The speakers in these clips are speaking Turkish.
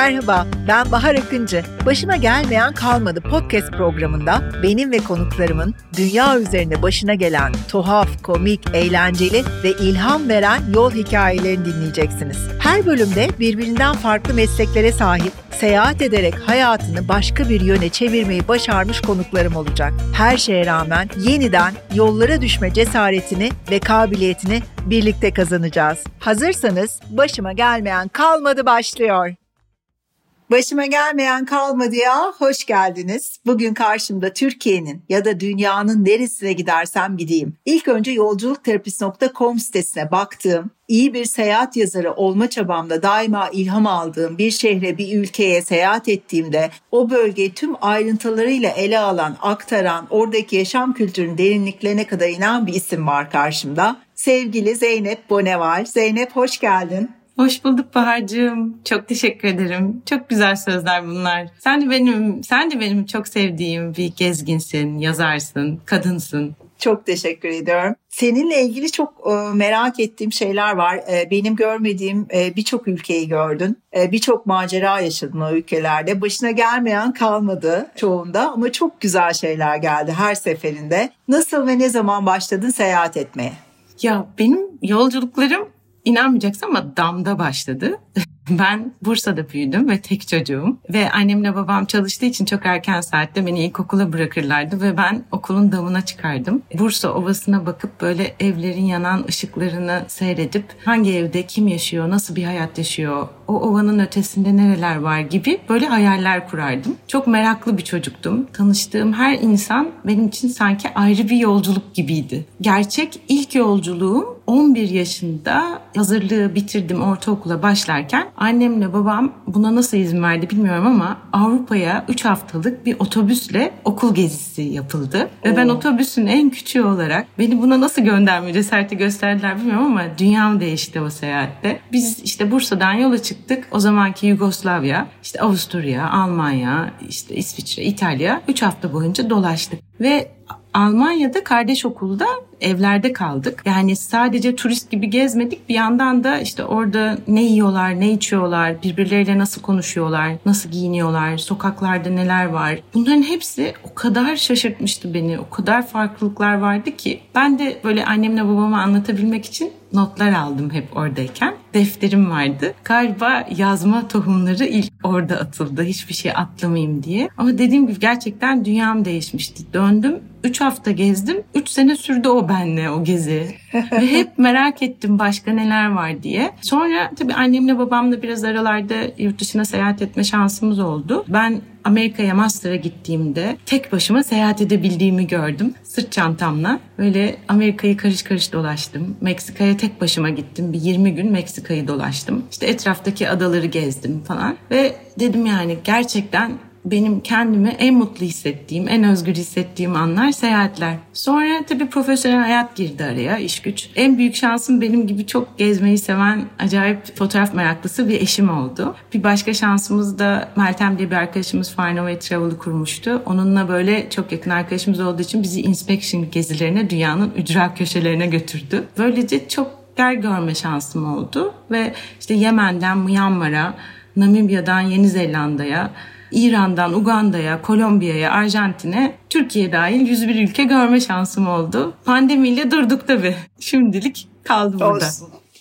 Merhaba, ben Bahar Akıncı. Başıma gelmeyen kalmadı podcast programında benim ve konuklarımın dünya üzerinde başına gelen tuhaf, komik, eğlenceli ve ilham veren yol hikayelerini dinleyeceksiniz. Her bölümde birbirinden farklı mesleklere sahip, seyahat ederek hayatını başka bir yöne çevirmeyi başarmış konuklarım olacak. Her şeye rağmen yeniden yollara düşme cesaretini ve kabiliyetini birlikte kazanacağız. Hazırsanız başıma gelmeyen kalmadı başlıyor. Başıma gelmeyen kalmadı ya. Hoş geldiniz. Bugün karşımda Türkiye'nin ya da dünyanın neresine gidersem gideyim. İlk önce yolculukterapist.com sitesine baktığım, iyi bir seyahat yazarı olma çabamda daima ilham aldığım bir şehre, bir ülkeye seyahat ettiğimde o bölgeyi tüm ayrıntılarıyla ele alan, aktaran, oradaki yaşam kültürünün derinliklerine kadar inen bir isim var karşımda. Sevgili Zeynep Boneval. Zeynep hoş geldin. Hoş bulduk Bahar'cığım. Çok teşekkür ederim. Çok güzel sözler bunlar. Sen de benim, sen de benim çok sevdiğim bir gezginsin, yazarsın, kadınsın. Çok teşekkür ediyorum. Seninle ilgili çok e, merak ettiğim şeyler var. E, benim görmediğim e, birçok ülkeyi gördün. Birçok macera yaşadın o ülkelerde. Başına gelmeyen kalmadı çoğunda ama çok güzel şeyler geldi her seferinde. Nasıl ve ne zaman başladın seyahat etmeye? Ya benim yolculuklarım İnanmayacaksın ama damda başladı. Ben Bursa'da büyüdüm ve tek çocuğum. Ve annemle babam çalıştığı için çok erken saatte beni ilkokula bırakırlardı ve ben okulun damına çıkardım. Bursa Ovası'na bakıp böyle evlerin yanan ışıklarını seyredip hangi evde kim yaşıyor, nasıl bir hayat yaşıyor, o ovanın ötesinde nereler var gibi böyle hayaller kurardım. Çok meraklı bir çocuktum. Tanıştığım her insan benim için sanki ayrı bir yolculuk gibiydi. Gerçek ilk yolculuğum 11 yaşında hazırlığı bitirdim ortaokula başlarken annemle babam buna nasıl izin verdi bilmiyorum ama Avrupa'ya 3 haftalık bir otobüsle okul gezisi yapıldı. Oo. Ve ben otobüsün en küçüğü olarak beni buna nasıl gönderme cesareti gösterdiler bilmiyorum ama dünyam değişti o seyahatte. Biz işte Bursa'dan yola çıktık. O zamanki Yugoslavya, işte Avusturya, Almanya, işte İsviçre, İtalya 3 hafta boyunca dolaştık. Ve Almanya'da kardeş okulda evlerde kaldık. Yani sadece turist gibi gezmedik. Bir yandan da işte orada ne yiyorlar, ne içiyorlar, birbirleriyle nasıl konuşuyorlar, nasıl giyiniyorlar, sokaklarda neler var. Bunların hepsi o kadar şaşırtmıştı beni. O kadar farklılıklar vardı ki ben de böyle annemle babama anlatabilmek için notlar aldım hep oradayken. Defterim vardı. Galiba yazma tohumları ilk orada atıldı. Hiçbir şey atlamayayım diye. Ama dediğim gibi gerçekten dünyam değişmişti. Döndüm 3 hafta gezdim. 3 sene sürdü o benle o gezi. Ve hep merak ettim başka neler var diye. Sonra tabii annemle babamla biraz aralarda yurt dışına seyahat etme şansımız oldu. Ben Amerika'ya master'a gittiğimde tek başıma seyahat edebildiğimi gördüm. Sırt çantamla böyle Amerika'yı karış karış dolaştım. Meksika'ya tek başıma gittim. Bir 20 gün Meksika'yı dolaştım. İşte etraftaki adaları gezdim falan. Ve dedim yani gerçekten benim kendimi en mutlu hissettiğim, en özgür hissettiğim anlar seyahatler. Sonra tabii profesyonel hayat girdi araya, iş güç. En büyük şansım benim gibi çok gezmeyi seven, acayip fotoğraf meraklısı bir eşim oldu. Bir başka şansımız da Meltem diye bir arkadaşımız Far Away Travel'ı kurmuştu. Onunla böyle çok yakın arkadaşımız olduğu için bizi inspection gezilerine dünyanın ücra köşelerine götürdü. Böylece çok yer görme şansım oldu ve işte Yemen'den Myanmar'a, Namibya'dan Yeni Zelanda'ya, İran'dan Uganda'ya, Kolombiya'ya, Arjantin'e Türkiye dahil 101 ülke görme şansım oldu. Pandemiyle durduk tabii. Şimdilik kaldı burada.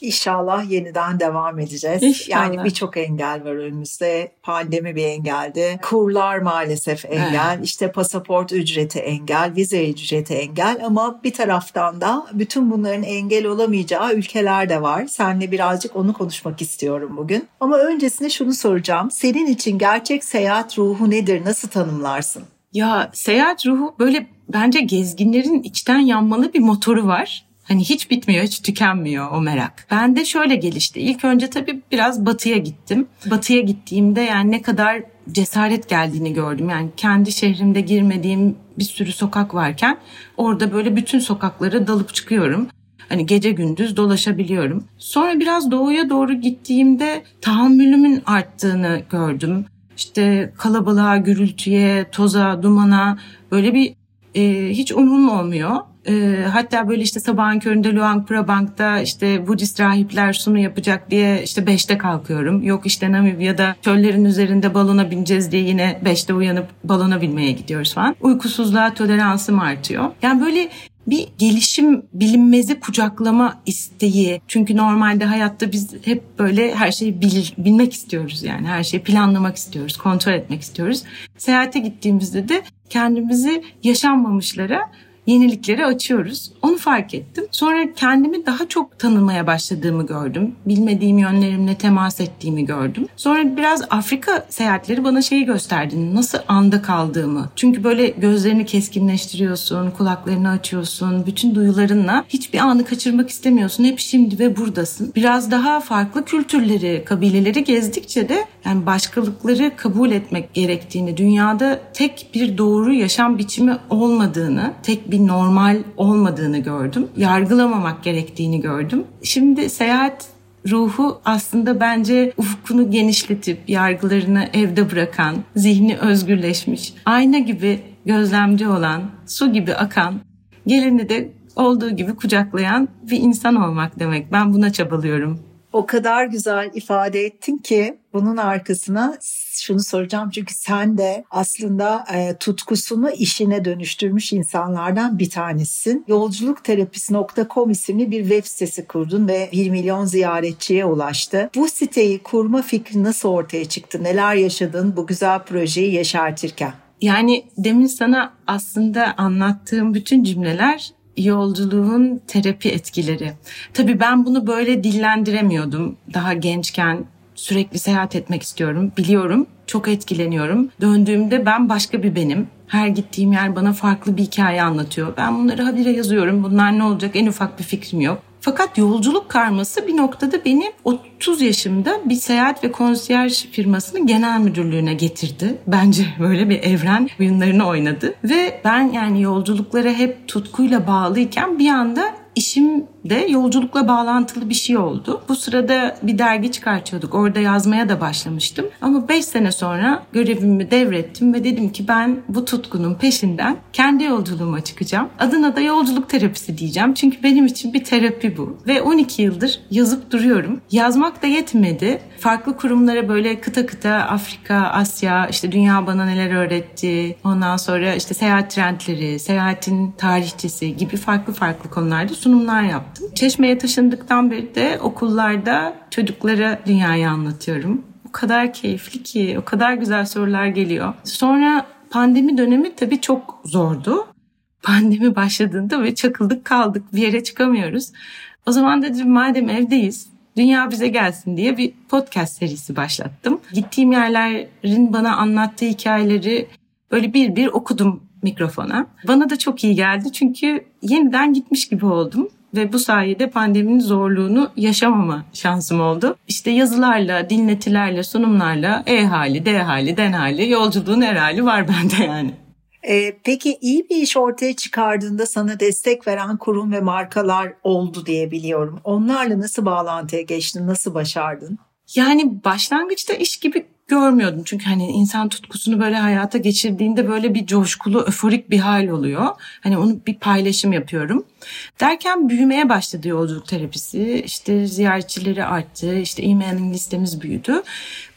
İnşallah yeniden devam edeceğiz. İnşallah. Yani birçok engel var önümüzde. Pandemi bir engeldi. Kurlar maalesef engel. Evet. İşte pasaport ücreti engel, vize ücreti engel ama bir taraftan da bütün bunların engel olamayacağı ülkeler de var. Seninle birazcık onu konuşmak istiyorum bugün. Ama öncesinde şunu soracağım. Senin için gerçek seyahat ruhu nedir? Nasıl tanımlarsın? Ya seyahat ruhu böyle bence gezginlerin içten yanmalı bir motoru var. Hani hiç bitmiyor, hiç tükenmiyor o merak. Ben de şöyle gelişti. İlk önce tabii biraz batıya gittim. Batıya gittiğimde yani ne kadar cesaret geldiğini gördüm. Yani kendi şehrimde girmediğim bir sürü sokak varken orada böyle bütün sokaklara dalıp çıkıyorum. Hani gece gündüz dolaşabiliyorum. Sonra biraz doğuya doğru gittiğimde tahammülümün arttığını gördüm. İşte kalabalığa, gürültüye, toza, dumana böyle bir e, hiç umum olmuyor E, hatta böyle işte sabahın köründe Luang Prabang'da işte Budist rahipler sunu yapacak diye işte beşte kalkıyorum. Yok işte Namibya'da çöllerin üzerinde balona bineceğiz diye yine beşte uyanıp balona binmeye gidiyoruz falan. Uykusuzluğa toleransım artıyor. Yani böyle bir gelişim bilinmezi kucaklama isteği. Çünkü normalde hayatta biz hep böyle her şeyi bil, bilmek istiyoruz yani. Her şeyi planlamak istiyoruz, kontrol etmek istiyoruz. Seyahate gittiğimizde de kendimizi yaşanmamışlara yenilikleri açıyoruz. Onu fark ettim. Sonra kendimi daha çok tanımaya başladığımı gördüm. Bilmediğim yönlerimle temas ettiğimi gördüm. Sonra biraz Afrika seyahatleri bana şeyi gösterdi. Nasıl anda kaldığımı. Çünkü böyle gözlerini keskinleştiriyorsun, kulaklarını açıyorsun. Bütün duyularınla hiçbir anı kaçırmak istemiyorsun. Hep şimdi ve buradasın. Biraz daha farklı kültürleri, kabileleri gezdikçe de yani başkalıkları kabul etmek gerektiğini, dünyada tek bir doğru yaşam biçimi olmadığını, tek bir normal olmadığını gördüm. Yargılamamak gerektiğini gördüm. Şimdi seyahat ruhu aslında bence ufkunu genişletip yargılarını evde bırakan, zihni özgürleşmiş, ayna gibi gözlemci olan, su gibi akan, geleni de olduğu gibi kucaklayan bir insan olmak demek. Ben buna çabalıyorum. O kadar güzel ifade ettin ki bunun arkasına şunu soracağım çünkü sen de aslında e, tutkusunu işine dönüştürmüş insanlardan bir tanesisin. Yolculukterapisi.com isimli bir web sitesi kurdun ve 1 milyon ziyaretçiye ulaştı. Bu siteyi kurma fikri nasıl ortaya çıktı? Neler yaşadın bu güzel projeyi yaşartırken? Yani demin sana aslında anlattığım bütün cümleler yolculuğun terapi etkileri. Tabii ben bunu böyle dillendiremiyordum daha gençken. Sürekli seyahat etmek istiyorum. Biliyorum. Çok etkileniyorum. Döndüğümde ben başka bir benim. Her gittiğim yer bana farklı bir hikaye anlatıyor. Ben bunları habire yazıyorum. Bunlar ne olacak en ufak bir fikrim yok. Fakat yolculuk karması bir noktada beni 30 yaşımda bir seyahat ve konsiyerj firmasının genel müdürlüğüne getirdi. Bence böyle bir evren oyunlarını oynadı. Ve ben yani yolculuklara hep tutkuyla bağlıyken bir anda işim de yolculukla bağlantılı bir şey oldu. Bu sırada bir dergi çıkartıyorduk. Orada yazmaya da başlamıştım. Ama 5 sene sonra görevimi devrettim ve dedim ki ben bu tutkunun peşinden kendi yolculuğuma çıkacağım. Adına da yolculuk terapisi diyeceğim. Çünkü benim için bir terapi bu. Ve 12 yıldır yazıp duruyorum. Yazmak da yetmedi. Farklı kurumlara böyle kıta kıta Afrika, Asya, işte dünya bana neler öğretti. Ondan sonra işte seyahat trendleri, seyahatin tarihçesi gibi farklı farklı konularda sunumlar yaptım. Çeşme'ye taşındıktan beri de okullarda çocuklara dünyayı anlatıyorum. O kadar keyifli ki, o kadar güzel sorular geliyor. Sonra pandemi dönemi tabii çok zordu. Pandemi başladığında ve çakıldık kaldık, bir yere çıkamıyoruz. O zaman dedim madem evdeyiz, dünya bize gelsin diye bir podcast serisi başlattım. Gittiğim yerlerin bana anlattığı hikayeleri böyle bir bir okudum mikrofona. Bana da çok iyi geldi çünkü yeniden gitmiş gibi oldum ve bu sayede pandeminin zorluğunu yaşamama şansım oldu. İşte yazılarla, dinletilerle, sunumlarla E hali, D hali, den hali, yolculuğun her hali var bende yani. Ee, peki iyi bir iş ortaya çıkardığında sana destek veren kurum ve markalar oldu diye biliyorum. Onlarla nasıl bağlantıya geçtin, nasıl başardın? Yani başlangıçta iş gibi görmüyordum. Çünkü hani insan tutkusunu böyle hayata geçirdiğinde böyle bir coşkulu, öforik bir hal oluyor. Hani onu bir paylaşım yapıyorum. Derken büyümeye başladı yolculuk terapisi. İşte ziyaretçileri arttı. İşte e-mailing listemiz büyüdü.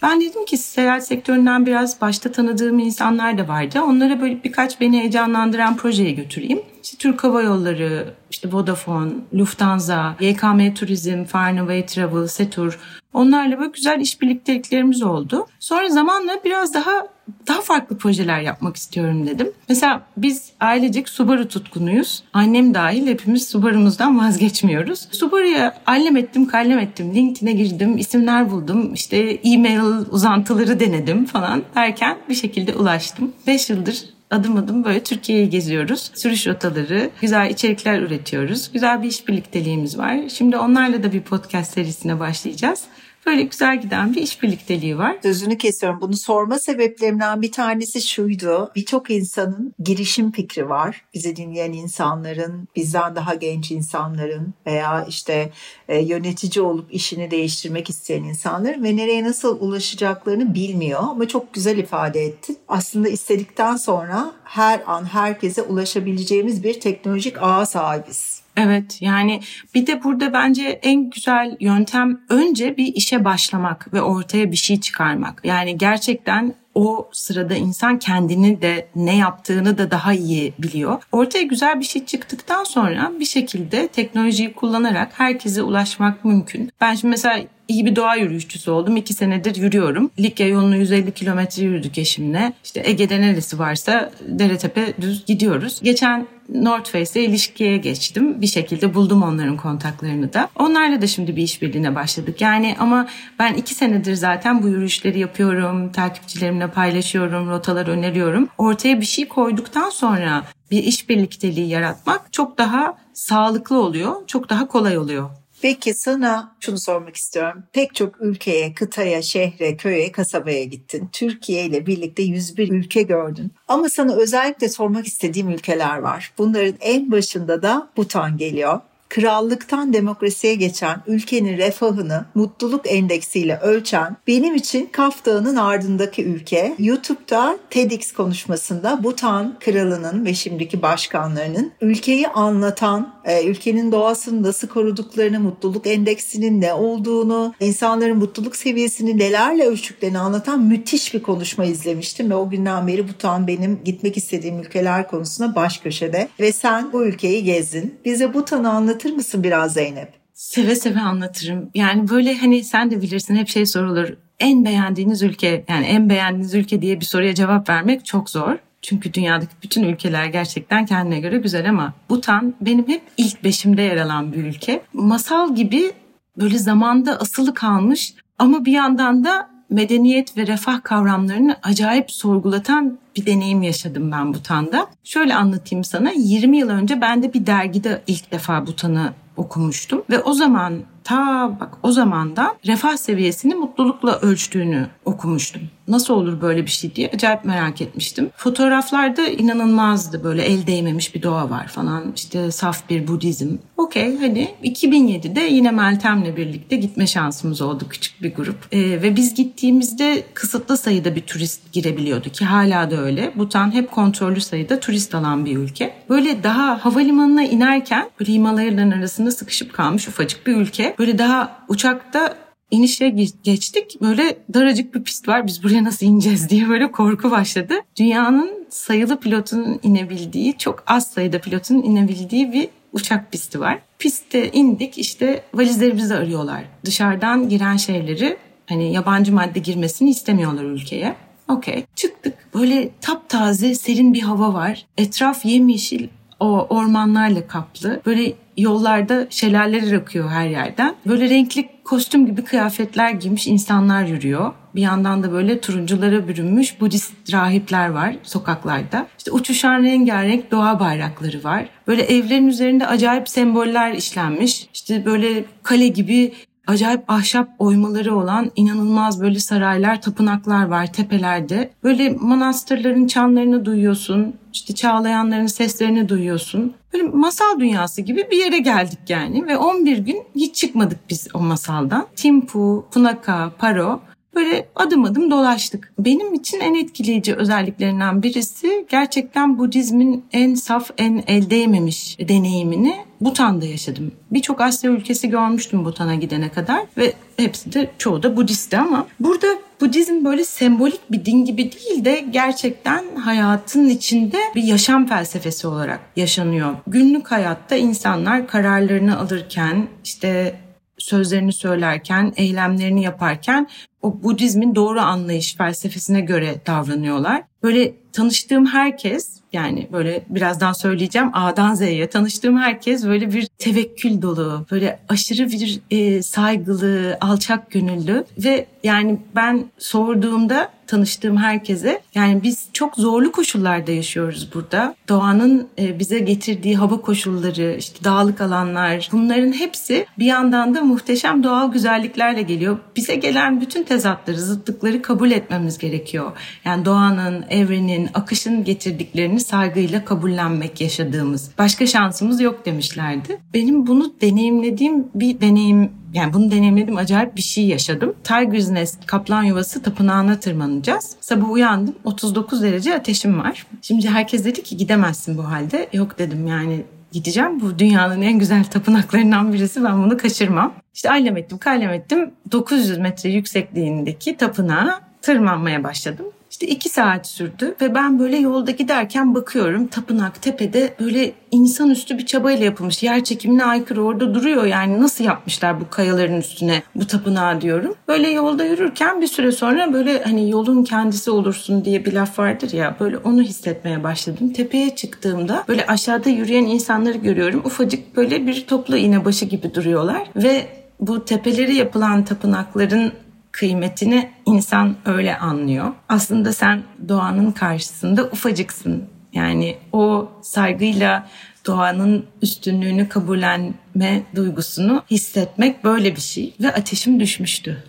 Ben dedim ki seyahat sektöründen biraz başta tanıdığım insanlar da vardı. Onlara böyle birkaç beni heyecanlandıran projeye götüreyim. İşte Türk Hava Yolları, işte Vodafone, Lufthansa, YKM Turizm, Farnaway Travel, Setur Onlarla böyle güzel işbirlikteliklerimiz oldu. Sonra zamanla biraz daha daha farklı projeler yapmak istiyorum dedim. Mesela biz ailecek Subaru tutkunuyuz. Annem dahil hepimiz Subaru'muzdan vazgeçmiyoruz. Subaru'ya allem ettim, kallem ettim. LinkedIn'e girdim, isimler buldum. İşte e-mail uzantıları denedim falan derken bir şekilde ulaştım. 5 yıldır adım adım böyle Türkiye'yi geziyoruz. Sürüş rotaları, güzel içerikler üretiyoruz. Güzel bir iş birlikteliğimiz var. Şimdi onlarla da bir podcast serisine başlayacağız. Böyle güzel giden bir iş birlikteliği var. Sözünü kesiyorum. Bunu sorma sebeplerimden bir tanesi şuydu. Birçok insanın girişim fikri var. Bizi dinleyen insanların, bizden daha genç insanların veya işte e, yönetici olup işini değiştirmek isteyen insanların ve nereye nasıl ulaşacaklarını bilmiyor. Ama çok güzel ifade ettin. Aslında istedikten sonra her an herkese ulaşabileceğimiz bir teknolojik ağa sahibiz. Evet yani bir de burada bence en güzel yöntem önce bir işe başlamak ve ortaya bir şey çıkarmak. Yani gerçekten o sırada insan kendini de ne yaptığını da daha iyi biliyor. Ortaya güzel bir şey çıktıktan sonra bir şekilde teknolojiyi kullanarak herkese ulaşmak mümkün. Ben şimdi mesela iyi bir doğa yürüyüşçüsü oldum. İki senedir yürüyorum. Likya yolunu 150 kilometre yürüdük eşimle. İşte Ege'de neresi varsa Deretepe düz gidiyoruz. Geçen North Face'le ilişkiye geçtim. Bir şekilde buldum onların kontaklarını da. Onlarla da şimdi bir işbirliğine başladık. Yani ama ben iki senedir zaten bu yürüyüşleri yapıyorum. Takipçilerimle paylaşıyorum, rotalar öneriyorum. Ortaya bir şey koyduktan sonra bir iş birlikteliği yaratmak çok daha sağlıklı oluyor, çok daha kolay oluyor. Peki sana şunu sormak istiyorum. Pek çok ülkeye, kıtaya, şehre, köye, kasabaya gittin. Türkiye ile birlikte 101 ülke gördün. Ama sana özellikle sormak istediğim ülkeler var. Bunların en başında da Butan geliyor krallıktan demokrasiye geçen ülkenin refahını mutluluk endeksiyle ölçen benim için Kaf Dağı'nın ardındaki ülke YouTube'da TEDx konuşmasında Butan kralının ve şimdiki başkanlarının ülkeyi anlatan, e, ülkenin doğasını nasıl koruduklarını, mutluluk endeksinin ne olduğunu, insanların mutluluk seviyesini nelerle ölçtüklerini anlatan müthiş bir konuşma izlemiştim ve o günden beri Butan benim gitmek istediğim ülkeler konusunda baş köşede ve sen bu ülkeyi gezdin. Bize Butan'ı anlat anlatır mısın biraz Zeynep? Seve seve anlatırım. Yani böyle hani sen de bilirsin hep şey sorulur. En beğendiğiniz ülke yani en beğendiğiniz ülke diye bir soruya cevap vermek çok zor. Çünkü dünyadaki bütün ülkeler gerçekten kendine göre güzel ama Butan benim hep ilk beşimde yer alan bir ülke. Masal gibi böyle zamanda asılı kalmış ama bir yandan da medeniyet ve refah kavramlarını acayip sorgulatan bir deneyim yaşadım ben Butan'da. Şöyle anlatayım sana. 20 yıl önce ben de bir dergide ilk defa Butan'ı okumuştum ve o zaman ta bak o zamanda refah seviyesini mutlulukla ölçtüğünü okumuştum. Nasıl olur böyle bir şey diye acayip merak etmiştim. Fotoğraflarda inanılmazdı böyle el değmemiş bir doğa var falan işte saf bir Budizm. Okey hani 2007'de yine Meltem'le birlikte gitme şansımız oldu küçük bir grup. Ee, ve biz gittiğimizde kısıtlı sayıda bir turist girebiliyordu ki hala da öyle. Butan hep kontrollü sayıda turist alan bir ülke. Böyle daha havalimanına inerken böyle Himalayaların arasında sıkışıp kalmış ufacık bir ülke. Böyle daha uçakta inişe geçtik. Böyle daracık bir pist var. Biz buraya nasıl ineceğiz diye böyle korku başladı. Dünyanın sayılı pilotunun inebildiği, çok az sayıda pilotun inebildiği bir uçak pisti var. Pistte indik işte valizlerimizi arıyorlar. Dışarıdan giren şeyleri hani yabancı madde girmesini istemiyorlar ülkeye. Okey. Çıktık. Böyle taptaze serin bir hava var. Etraf yemyeşil o ormanlarla kaplı. Böyle yollarda şelaleler akıyor her yerden. Böyle renkli kostüm gibi kıyafetler giymiş insanlar yürüyor. Bir yandan da böyle turunculara bürünmüş Budist rahipler var sokaklarda. İşte uçuşan rengarenk doğa bayrakları var. Böyle evlerin üzerinde acayip semboller işlenmiş. İşte böyle kale gibi acayip ahşap oymaları olan inanılmaz böyle saraylar, tapınaklar var tepelerde. Böyle manastırların çanlarını duyuyorsun, işte çağlayanların seslerini duyuyorsun. Böyle masal dünyası gibi bir yere geldik yani ve 11 gün hiç çıkmadık biz o masaldan. Timpu, Punaka, Paro Böyle adım adım dolaştık. Benim için en etkileyici özelliklerinden birisi gerçekten Budizmin en saf, en el değmemiş deneyimini Butan'da yaşadım. Birçok Asya ülkesi görmüştüm Butan'a gidene kadar ve hepsi de çoğu da Budistti ama burada Budizm böyle sembolik bir din gibi değil de gerçekten hayatın içinde bir yaşam felsefesi olarak yaşanıyor. Günlük hayatta insanlar kararlarını alırken işte sözlerini söylerken, eylemlerini yaparken o Budizmin doğru anlayış felsefesine göre davranıyorlar. Böyle tanıştığım herkes yani böyle birazdan söyleyeceğim A'dan Z'ye tanıştığım herkes böyle bir tevekkül dolu, böyle aşırı bir e, saygılı, alçak gönüllü ve yani ben sorduğumda tanıştığım herkese yani biz çok zorlu koşullarda yaşıyoruz burada. Doğanın e, bize getirdiği hava koşulları, işte dağlık alanlar bunların hepsi bir yandan da muhteşem doğal güzelliklerle geliyor. Bize gelen bütün tezatları, zıtlıkları kabul etmemiz gerekiyor. Yani doğanın, evrenin, akışın getirdiklerini saygıyla kabullenmek yaşadığımız. Başka şansımız yok demişlerdi. Benim bunu deneyimlediğim bir deneyim yani bunu deneyimledim acayip bir şey yaşadım. Tiger's Nest kaplan yuvası tapınağına tırmanacağız. Sabah uyandım 39 derece ateşim var. Şimdi herkes dedi ki gidemezsin bu halde. Yok dedim yani gideceğim. Bu dünyanın en güzel tapınaklarından birisi. Ben bunu kaçırmam. İşte ailem ettim, kaylem ettim. 900 metre yüksekliğindeki tapınağa tırmanmaya başladım. İşte iki saat sürdü ve ben böyle yolda giderken bakıyorum tapınak tepede böyle insanüstü bir çabayla yapılmış. Yer çekimine aykırı orada duruyor yani nasıl yapmışlar bu kayaların üstüne bu tapınağı diyorum. Böyle yolda yürürken bir süre sonra böyle hani yolun kendisi olursun diye bir laf vardır ya böyle onu hissetmeye başladım. Tepeye çıktığımda böyle aşağıda yürüyen insanları görüyorum. Ufacık böyle bir toplu iğne başı gibi duruyorlar ve bu tepeleri yapılan tapınakların kıymetini insan öyle anlıyor. Aslında sen doğanın karşısında ufacıksın. Yani o saygıyla doğanın üstünlüğünü kabullenme duygusunu hissetmek böyle bir şey ve ateşim düşmüştü.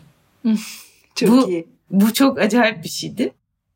çok bu, iyi. Bu çok acayip bir şeydi.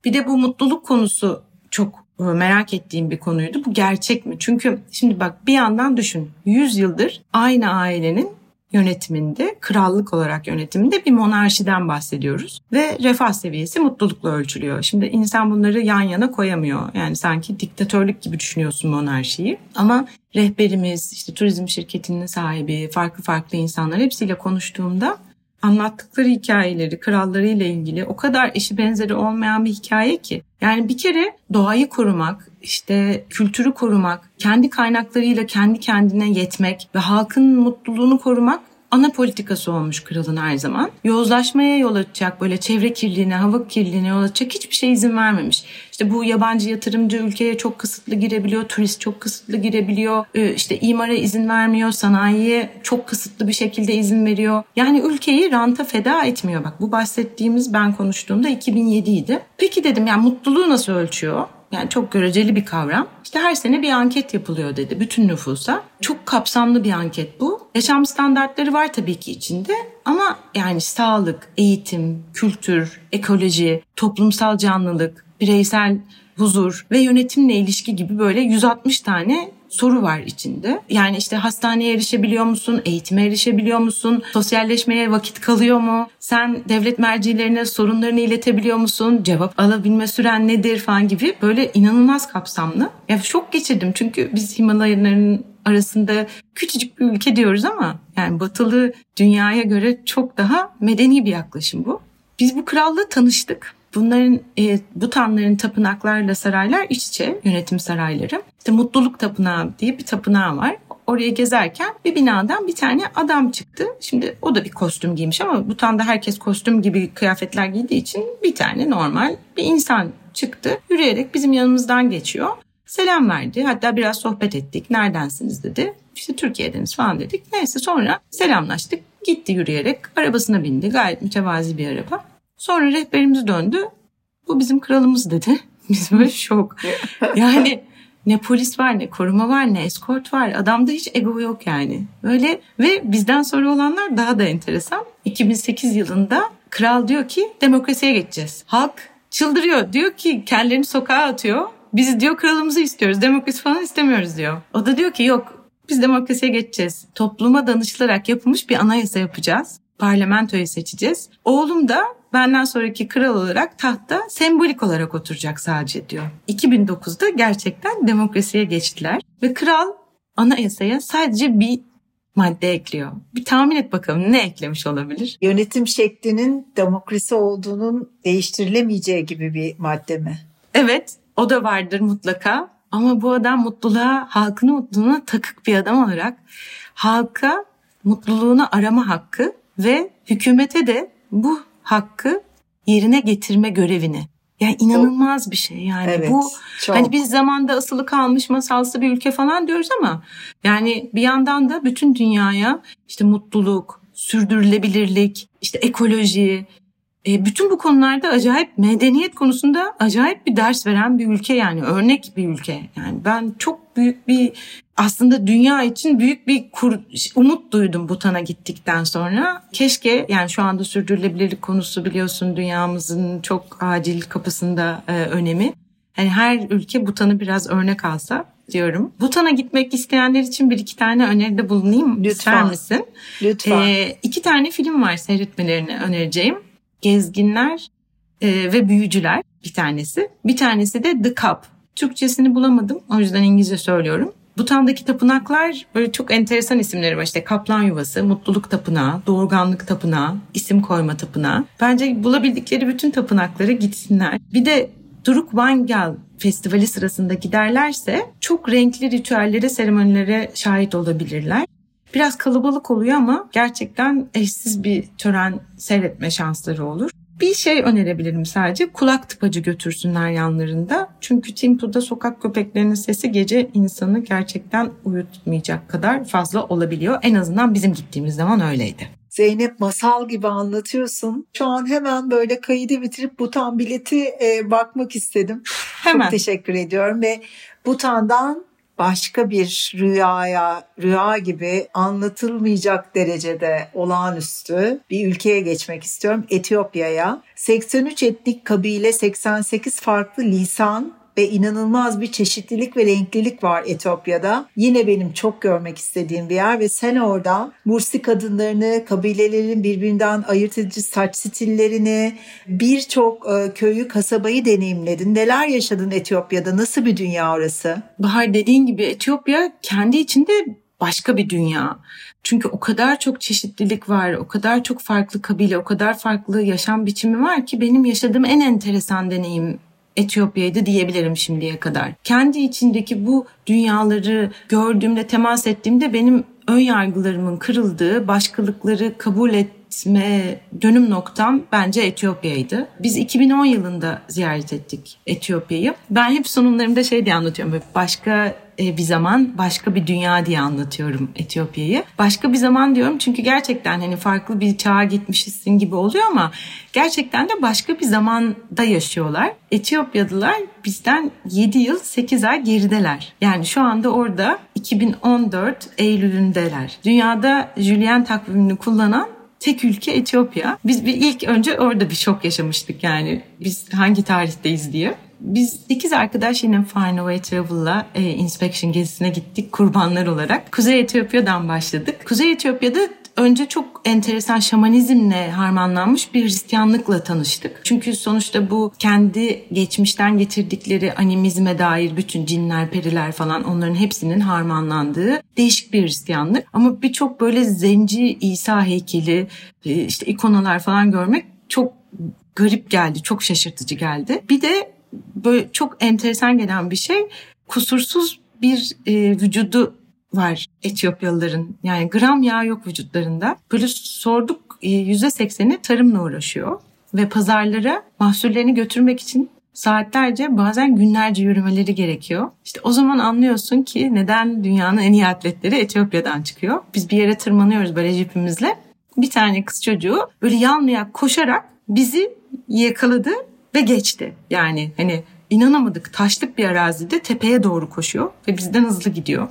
Bir de bu mutluluk konusu çok e, merak ettiğim bir konuydu. Bu gerçek mi? Çünkü şimdi bak bir yandan düşün. 100 yıldır aynı ailenin yönetiminde, krallık olarak yönetiminde bir monarşiden bahsediyoruz. Ve refah seviyesi mutlulukla ölçülüyor. Şimdi insan bunları yan yana koyamıyor. Yani sanki diktatörlük gibi düşünüyorsun monarşiyi. Ama rehberimiz, işte turizm şirketinin sahibi, farklı farklı insanlar hepsiyle konuştuğumda anlattıkları hikayeleri, krallarıyla ilgili o kadar eşi benzeri olmayan bir hikaye ki. Yani bir kere doğayı korumak, işte kültürü korumak, kendi kaynaklarıyla kendi kendine yetmek ve halkın mutluluğunu korumak ana politikası olmuş kralın her zaman. Yozlaşmaya yol açacak böyle çevre kirliliğine, hava kirliliğine yol açacak hiçbir şey izin vermemiş. İşte bu yabancı yatırımcı ülkeye çok kısıtlı girebiliyor, turist çok kısıtlı girebiliyor, ee, işte imara izin vermiyor, sanayiye çok kısıtlı bir şekilde izin veriyor. Yani ülkeyi ranta feda etmiyor. Bak bu bahsettiğimiz ben konuştuğumda 2007 idi. Peki dedim yani mutluluğu nasıl ölçüyor? Yani çok göreceli bir kavram. İşte her sene bir anket yapılıyor dedi bütün nüfusa. Çok kapsamlı bir anket bu. Yaşam standartları var tabii ki içinde ama yani sağlık, eğitim, kültür, ekoloji, toplumsal canlılık, bireysel huzur ve yönetimle ilişki gibi böyle 160 tane soru var içinde. Yani işte hastaneye erişebiliyor musun? Eğitime erişebiliyor musun? Sosyalleşmeye vakit kalıyor mu? Sen devlet mercilerine sorunlarını iletebiliyor musun? Cevap alabilme süren nedir falan gibi böyle inanılmaz kapsamlı. Ya şok geçirdim çünkü biz Himalayaların arasında küçücük bir ülke diyoruz ama yani batılı dünyaya göre çok daha medeni bir yaklaşım bu. Biz bu kralla tanıştık. Bunların e, bu tanrıların tapınaklarla saraylar iç içe yönetim sarayları. İşte mutluluk tapınağı diye bir tapınağı var. Oraya gezerken bir binadan bir tane adam çıktı. Şimdi o da bir kostüm giymiş ama Butan'da herkes kostüm gibi kıyafetler giydiği için bir tane normal bir insan çıktı. Yürüyerek bizim yanımızdan geçiyor. Selam verdi. Hatta biraz sohbet ettik. Neredensiniz dedi. İşte Türkiye'deniz falan dedik. Neyse sonra selamlaştık. Gitti yürüyerek. Arabasına bindi. Gayet mütevazi bir araba. Sonra rehberimiz döndü. Bu bizim kralımız dedi. Biz böyle şok. Yani ne polis var ne koruma var ne eskort var. Adamda hiç ego yok yani. Böyle ve bizden sonra olanlar daha da enteresan. 2008 yılında kral diyor ki demokrasiye geçeceğiz. Halk çıldırıyor. Diyor ki kendilerini sokağa atıyor. Biz diyor kralımızı istiyoruz. Demokrasi falan istemiyoruz diyor. O da diyor ki yok biz demokrasiye geçeceğiz. Topluma danışılarak yapılmış bir anayasa yapacağız. Parlamentoyu seçeceğiz. Oğlum da benden sonraki kral olarak tahta sembolik olarak oturacak sadece diyor. 2009'da gerçekten demokrasiye geçtiler ve kral anayasaya sadece bir madde ekliyor. Bir tahmin et bakalım ne eklemiş olabilir? Yönetim şeklinin demokrasi olduğunun değiştirilemeyeceği gibi bir madde mi? Evet, o da vardır mutlaka. Ama bu adam mutluluğa, halkın mutluluğuna takık bir adam olarak halka mutluluğunu arama hakkı ve hükümete de bu hakkı yerine getirme görevini. Yani inanılmaz bir şey yani evet, bu çok. hani biz zamanda asılı kalmış masalsı bir ülke falan diyoruz ama yani bir yandan da bütün dünyaya işte mutluluk, sürdürülebilirlik, işte ekoloji, E, bütün bu konularda acayip medeniyet konusunda acayip bir ders veren bir ülke yani örnek bir ülke. Yani ben çok büyük bir aslında dünya için büyük bir kur, umut duydum Butan'a gittikten sonra. Keşke yani şu anda sürdürülebilirlik konusu biliyorsun dünyamızın çok acil kapısında e, önemi. Yani her ülke Butan'ı biraz örnek alsa diyorum. Butan'a gitmek isteyenler için bir iki tane öneride bulunayım. Lütfen. İster misin? Lütfen. Ee, iki tane film var seyretmelerini önereceğim. Gezginler e, ve Büyücüler bir tanesi. Bir tanesi de The Cup. Türkçesini bulamadım. O yüzden İngilizce söylüyorum. Butan'daki tapınaklar böyle çok enteresan isimleri var. İşte Kaplan Yuvası, Mutluluk Tapınağı, Doğurganlık Tapınağı, isim koyma tapınağı. Bence bulabildikleri bütün tapınaklara gitsinler. Bir de Duruk Vangel Festivali sırasında giderlerse çok renkli ritüellere, seremonilere şahit olabilirler. Biraz kalabalık oluyor ama gerçekten eşsiz bir tören seyretme şansları olur. Bir şey önerebilirim sadece. Kulak tıpacı götürsünler yanlarında. Çünkü Timpu'da sokak köpeklerinin sesi gece insanı gerçekten uyutmayacak kadar fazla olabiliyor. En azından bizim gittiğimiz zaman öyleydi. Zeynep masal gibi anlatıyorsun. Şu an hemen böyle kaydı bitirip Butan bileti e, bakmak istedim. Hemen. Çok teşekkür ediyorum ve Butan'dan başka bir rüyaya, rüya gibi anlatılmayacak derecede olağanüstü bir ülkeye geçmek istiyorum. Etiyopya'ya. 83 etnik kabile, 88 farklı lisan ve inanılmaz bir çeşitlilik ve renklilik var Etiyopya'da. Yine benim çok görmek istediğim bir yer ve sen orada Mursi kadınlarını, kabilelerin birbirinden ayırt edici saç stillerini, birçok e, köyü, kasabayı deneyimledin. Neler yaşadın Etiyopya'da? Nasıl bir dünya orası? Bahar dediğin gibi Etiyopya kendi içinde başka bir dünya. Çünkü o kadar çok çeşitlilik var, o kadar çok farklı kabile, o kadar farklı yaşam biçimi var ki benim yaşadığım en enteresan deneyim Etiyopya'ydı diyebilirim şimdiye kadar. Kendi içindeki bu dünyaları gördüğümde, temas ettiğimde benim ön yargılarımın kırıldığı, başkalıkları kabul etme dönüm noktam bence Etiyopya'ydı. Biz 2010 yılında ziyaret ettik Etiyopya'yı. Ben hep sunumlarımda şey diye anlatıyorum. Başka e, bir zaman başka bir dünya diye anlatıyorum Etiyopya'yı. Başka bir zaman diyorum çünkü gerçekten hani farklı bir çağa gitmişsin gibi oluyor ama gerçekten de başka bir zamanda yaşıyorlar. Etiyopyalılar bizden 7 yıl 8 ay gerideler. Yani şu anda orada 2014 Eylül'ündeler. Dünyada Julian takvimini kullanan tek ülke Etiyopya. Biz bir ilk önce orada bir şok yaşamıştık yani biz hangi tarihteyiz diye. Biz ikiz arkadaş yine Fine Away Travel'la e, inspection gezisine gittik kurbanlar olarak. Kuzey Etiyopya'dan başladık. Kuzey Etiyopya'da önce çok enteresan şamanizmle harmanlanmış bir Hristiyanlıkla tanıştık. Çünkü sonuçta bu kendi geçmişten getirdikleri animizme dair bütün cinler, periler falan onların hepsinin harmanlandığı değişik bir Hristiyanlık. Ama birçok böyle zenci İsa heykeli, e, işte ikonalar falan görmek çok garip geldi, çok şaşırtıcı geldi. Bir de böyle çok enteresan gelen bir şey kusursuz bir e, vücudu var Etiyopyalıların. Yani gram yağ yok vücutlarında. Böyle sorduk e, yüzde sekseni tarımla uğraşıyor. Ve pazarlara mahsullerini götürmek için saatlerce bazen günlerce yürümeleri gerekiyor. İşte o zaman anlıyorsun ki neden dünyanın en iyi atletleri Etiyopya'dan çıkıyor. Biz bir yere tırmanıyoruz böyle jipimizle. Bir tane kız çocuğu böyle yanlayak koşarak bizi yakaladı ve geçti. Yani hani inanamadık taşlık bir arazide tepeye doğru koşuyor ve bizden hızlı gidiyor.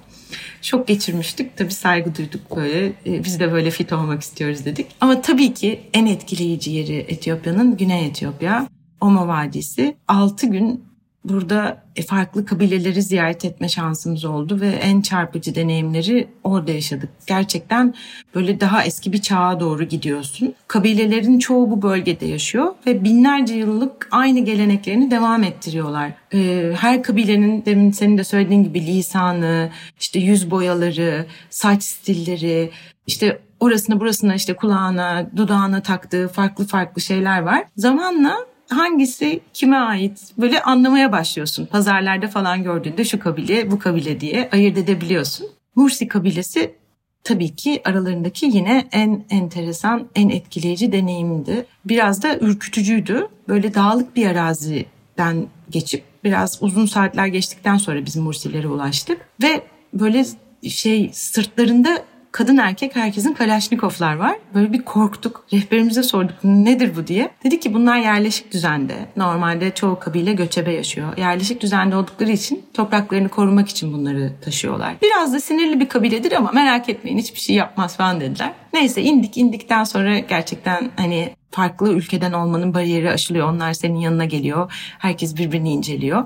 Şok geçirmiştik. Tabii saygı duyduk böyle. E, biz de böyle fit olmak istiyoruz dedik. Ama tabii ki en etkileyici yeri Etiyopya'nın Güney Etiyopya. Oma Vadisi. 6 gün burada e, farklı kabileleri ziyaret etme şansımız oldu ve en çarpıcı deneyimleri orada yaşadık. Gerçekten böyle daha eski bir çağa doğru gidiyorsun. Kabilelerin çoğu bu bölgede yaşıyor ve binlerce yıllık aynı geleneklerini devam ettiriyorlar. E, her kabilenin demin senin de söylediğin gibi lisanı, işte yüz boyaları, saç stilleri, işte orasına burasına işte kulağına, dudağına taktığı farklı farklı şeyler var. Zamanla hangisi kime ait böyle anlamaya başlıyorsun. Pazarlarda falan gördüğünde şu kabile bu kabile diye ayırt edebiliyorsun. Mursi kabilesi tabii ki aralarındaki yine en enteresan, en etkileyici deneyimdi. Biraz da ürkütücüydü. Böyle dağlık bir araziden geçip biraz uzun saatler geçtikten sonra biz Mursilere ulaştık ve böyle şey sırtlarında kadın erkek herkesin Kalaşnikovlar var. Böyle bir korktuk. Rehberimize sorduk nedir bu diye. Dedi ki bunlar yerleşik düzende. Normalde çoğu kabile göçebe yaşıyor. Yerleşik düzende oldukları için topraklarını korumak için bunları taşıyorlar. Biraz da sinirli bir kabiledir ama merak etmeyin hiçbir şey yapmaz falan dediler. Neyse indik indikten sonra gerçekten hani farklı ülkeden olmanın bariyeri aşılıyor. Onlar senin yanına geliyor. Herkes birbirini inceliyor.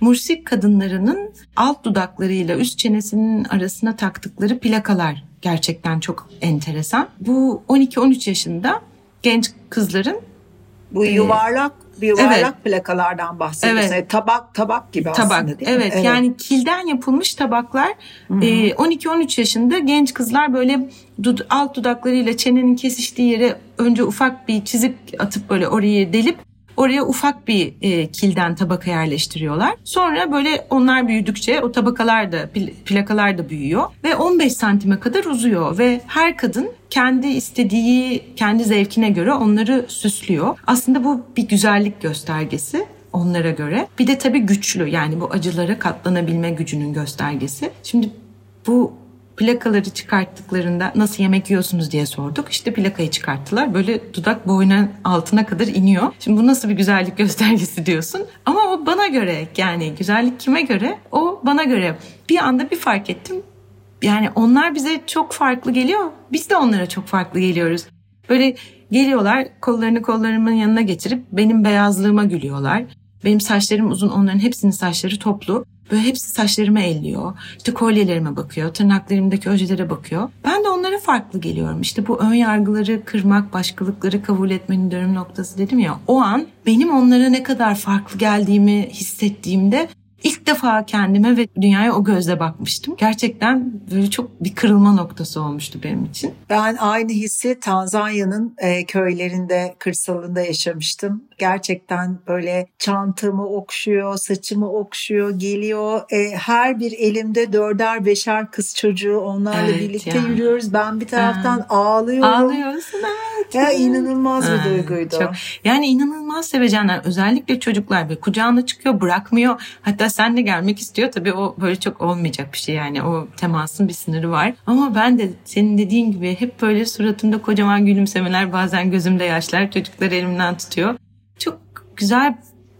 Mursik kadınlarının alt dudaklarıyla üst çenesinin arasına taktıkları plakalar gerçekten çok enteresan. Bu 12-13 yaşında genç kızların bu Ee, yuvarlak bir yuvarlak evet. plakalardan bahsediyorsun. Evet. Yani tabak tabak gibi tabak. aslında değil mi? evet, yani kilden yapılmış tabaklar. Ee, 12-13 yaşında genç kızlar böyle dud- alt dudaklarıyla çenenin kesiştiği yere önce ufak bir çizik atıp böyle orayı delip Oraya ufak bir e, kilden tabaka yerleştiriyorlar. Sonra böyle onlar büyüdükçe o tabakalar da pl- plakalar da büyüyor ve 15 santime kadar uzuyor ve her kadın kendi istediği, kendi zevkine göre onları süslüyor. Aslında bu bir güzellik göstergesi onlara göre. Bir de tabii güçlü yani bu acılara katlanabilme gücünün göstergesi. Şimdi bu plakaları çıkarttıklarında nasıl yemek yiyorsunuz diye sorduk. İşte plakayı çıkarttılar. Böyle dudak boyunun altına kadar iniyor. Şimdi bu nasıl bir güzellik göstergesi diyorsun. Ama o bana göre yani güzellik kime göre? O bana göre. Bir anda bir fark ettim. Yani onlar bize çok farklı geliyor. Biz de onlara çok farklı geliyoruz. Böyle geliyorlar kollarını kollarımın yanına getirip benim beyazlığıma gülüyorlar. Benim saçlarım uzun onların hepsinin saçları toplu. Böyle hepsi saçlarıma elliyor. İşte kolyelerime bakıyor. Tırnaklarımdaki ojelere bakıyor. Ben de onlara farklı geliyorum. İşte bu ön yargıları kırmak, başkalıkları kabul etmenin dönüm noktası dedim ya. O an benim onlara ne kadar farklı geldiğimi hissettiğimde ilk defa kendime ve dünyaya o gözle bakmıştım. Gerçekten böyle çok bir kırılma noktası olmuştu benim için. Ben aynı hissi Tanzanya'nın e, köylerinde, kırsalında yaşamıştım. Gerçekten böyle çantamı okşuyor, saçımı okşuyor, geliyor. E, her bir elimde dörder beşer kız çocuğu onlarla Evet birlikte ya. yürüyoruz. Ben bir taraftan ağlıyorum. Ağlıyorsun evet. Ya inanılmaz bir Ha, duyguydu. çok. Yani inanılmaz sevecenler. Özellikle çocuklar böyle kucağına çıkıyor bırakmıyor. Hatta sen de gelmek istiyor. Tabii o böyle çok olmayacak bir şey yani. O temasın bir sınırı var. Ama ben de senin dediğin gibi hep böyle suratımda kocaman gülümsemeler bazen gözümde yaşlar. Çocuklar elimden tutuyor. Güzel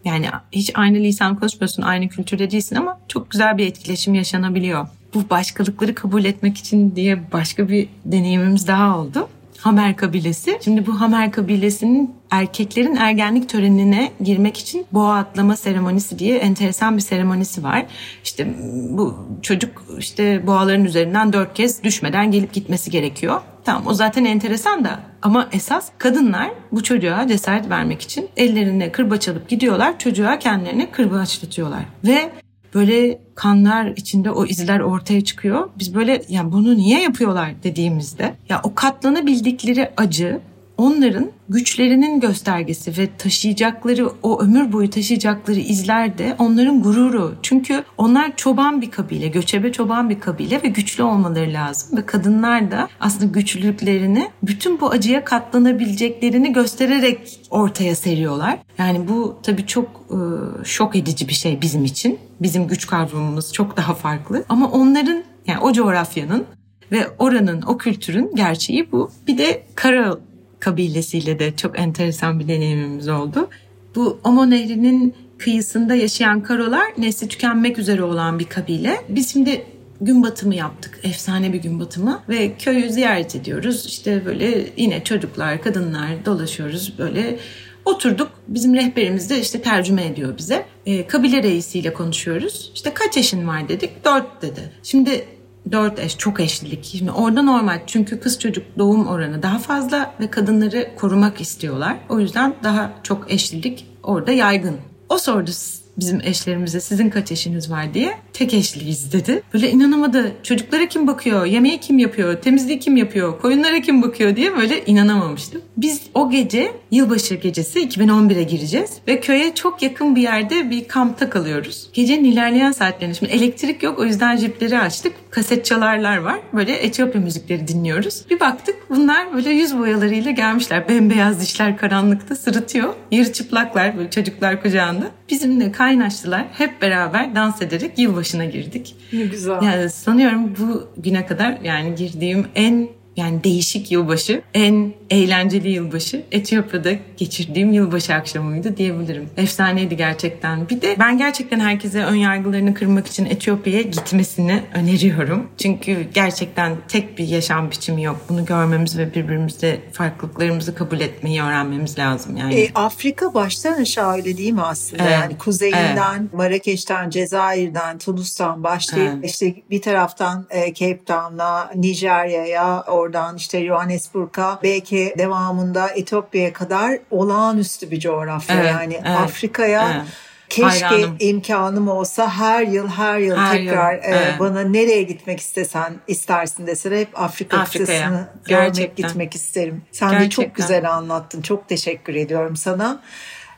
yani hiç aynı lisan konuşmuyorsun, aynı kültürde değilsin ama çok güzel bir etkileşim yaşanabiliyor. Bu başkalıkları kabul etmek için diye başka bir deneyimimiz daha oldu. Hamer kabilesi. Şimdi bu Hamer kabilesinin erkeklerin ergenlik törenine girmek için boğa atlama seremonisi diye enteresan bir seremonisi var. İşte bu çocuk işte boğaların üzerinden dört kez düşmeden gelip gitmesi gerekiyor. Tamam o zaten enteresan da ama esas kadınlar bu çocuğa cesaret vermek için ellerine kırbaç alıp gidiyorlar. Çocuğa kendilerine kırbaçlatıyorlar. Ve böyle kanlar içinde o izler ortaya çıkıyor. Biz böyle yani bunu niye yapıyorlar dediğimizde ya o katlanabildikleri acı onların güçlerinin göstergesi ve taşıyacakları o ömür boyu taşıyacakları izler de onların gururu. Çünkü onlar çoban bir kabile, göçebe çoban bir kabile ve güçlü olmaları lazım. Ve kadınlar da aslında güçlülüklerini bütün bu acıya katlanabileceklerini göstererek ortaya seriyorlar. Yani bu tabii çok e, şok edici bir şey bizim için. Bizim güç kavramımız çok daha farklı. Ama onların yani o coğrafyanın ve oranın, o kültürün gerçeği bu. Bir de kara kabilesiyle de çok enteresan bir deneyimimiz oldu. Bu Omo Nehri'nin kıyısında yaşayan Karolar nesli tükenmek üzere olan bir kabile. Biz şimdi gün batımı yaptık. Efsane bir gün batımı ve köyü ziyaret ediyoruz. İşte böyle yine çocuklar, kadınlar dolaşıyoruz böyle. Oturduk. Bizim rehberimiz de işte tercüme ediyor bize. E, kabile reisiyle konuşuyoruz. İşte kaç eşin var dedik. Dört dedi. Şimdi dört eş çok eşlilik. Şimdi orada normal çünkü kız çocuk doğum oranı daha fazla ve kadınları korumak istiyorlar. O yüzden daha çok eşlilik orada yaygın. O sordu bizim eşlerimize sizin kaç eşiniz var diye. Tek eşliyiz dedi. Böyle inanamadı. Çocuklara kim bakıyor? Yemeği kim yapıyor? Temizliği kim yapıyor? Koyunlara kim bakıyor diye böyle inanamamıştım. Biz o gece yılbaşı gecesi 2011'e gireceğiz ve köye çok yakın bir yerde bir kampta kalıyoruz. Gecenin ilerleyen saatlerinde şimdi elektrik yok o yüzden jipleri açtık. Kaset çalarlar var. Böyle Etiyopya müzikleri dinliyoruz. Bir baktık bunlar böyle yüz boyalarıyla gelmişler. Bembeyaz dişler karanlıkta sırıtıyor. Yarı çıplaklar böyle çocuklar kucağında. Bizimle kaynaştılar. Hep beraber dans ederek yılbaşı başına girdik. Ne güzel. Yani sanıyorum bu güne kadar yani girdiğim en yani değişik yılbaşı, en eğlenceli yılbaşı Etiyopya'da geçirdiğim yılbaşı akşamıydı diyebilirim. Efsaneydi gerçekten. Bir de ben gerçekten herkese ön yargılarını kırmak için Etiyopya'ya gitmesini öneriyorum. Çünkü gerçekten tek bir yaşam biçimi yok. Bunu görmemiz ve birbirimizde farklılıklarımızı kabul etmeyi öğrenmemiz lazım yani. E, Afrika baştan aşağı öyle değil mi aslında? Evet. Yani kuzeyinden, Marrakeş'ten, Cezayir'den, Tunus'tan başlayıp Evet. işte bir taraftan e, Cape Town'a, Nijerya'ya, oradan işte Johannesburg'a, belki devamında Etiyopya'ya kadar olağanüstü bir coğrafya. Evet, yani evet, Afrika'ya evet. Keşke Hayranım. imkanım olsa her yıl her yıl Her tekrar yıl, e, evet. bana nereye gitmek istesen istersin deseler hep Afrika kıtasını görmek Gerçekten. gitmek isterim. Sen de çok Gerçekten. güzel anlattın. Çok teşekkür ediyorum sana.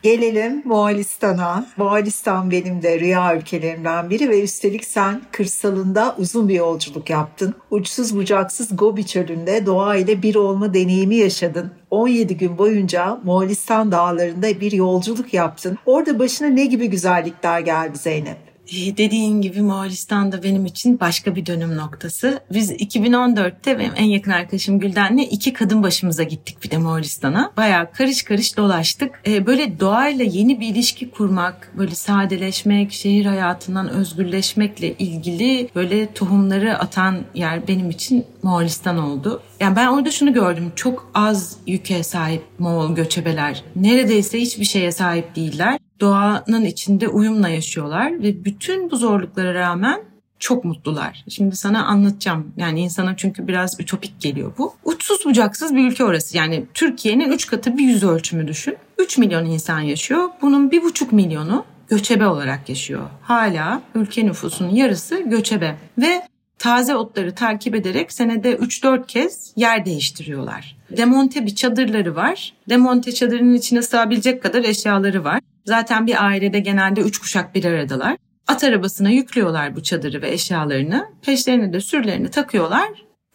Gelelim Moğolistan'a. Moğolistan benim de rüya ülkelerimden biri ve üstelik sen kırsalında uzun bir yolculuk yaptın. Uçsuz bucaksız Gobi çölünde doğa ile bir olma deneyimi yaşadın. 17 gün boyunca Moğolistan dağlarında bir yolculuk yaptın. Orada başına ne gibi güzellikler geldi Zeynep? Dediğin gibi Moğolistan da benim için başka bir dönüm noktası. Biz 2014'te benim en yakın arkadaşım Gülden'le iki kadın başımıza gittik bir de Moğolistan'a. Bayağı karış karış dolaştık. Ee, böyle doğayla yeni bir ilişki kurmak, böyle sadeleşmek, şehir hayatından özgürleşmekle ilgili böyle tohumları atan yer benim için Moğolistan oldu. Yani ben orada şunu gördüm. Çok az yüke sahip Moğol göçebeler. Neredeyse hiçbir şeye sahip değiller doğanın içinde uyumla yaşıyorlar ve bütün bu zorluklara rağmen çok mutlular. Şimdi sana anlatacağım. Yani insana çünkü biraz ütopik geliyor bu. Uçsuz bucaksız bir ülke orası. Yani Türkiye'nin 3 katı bir yüz ölçümü düşün. 3 milyon insan yaşıyor. Bunun 1,5 milyonu göçebe olarak yaşıyor. Hala ülke nüfusunun yarısı göçebe. Ve taze otları takip ederek senede 3-4 kez yer değiştiriyorlar. Demonte bir çadırları var. Demonte çadırının içine sığabilecek kadar eşyaları var. Zaten bir ailede genelde 3 kuşak bir aradalar. At arabasına yüklüyorlar bu çadırı ve eşyalarını. Peşlerine de sürülerini takıyorlar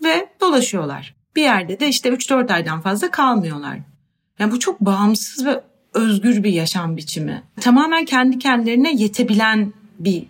ve dolaşıyorlar. Bir yerde de işte 3-4 aydan fazla kalmıyorlar. Yani bu çok bağımsız ve özgür bir yaşam biçimi. Tamamen kendi kendilerine yetebilen bir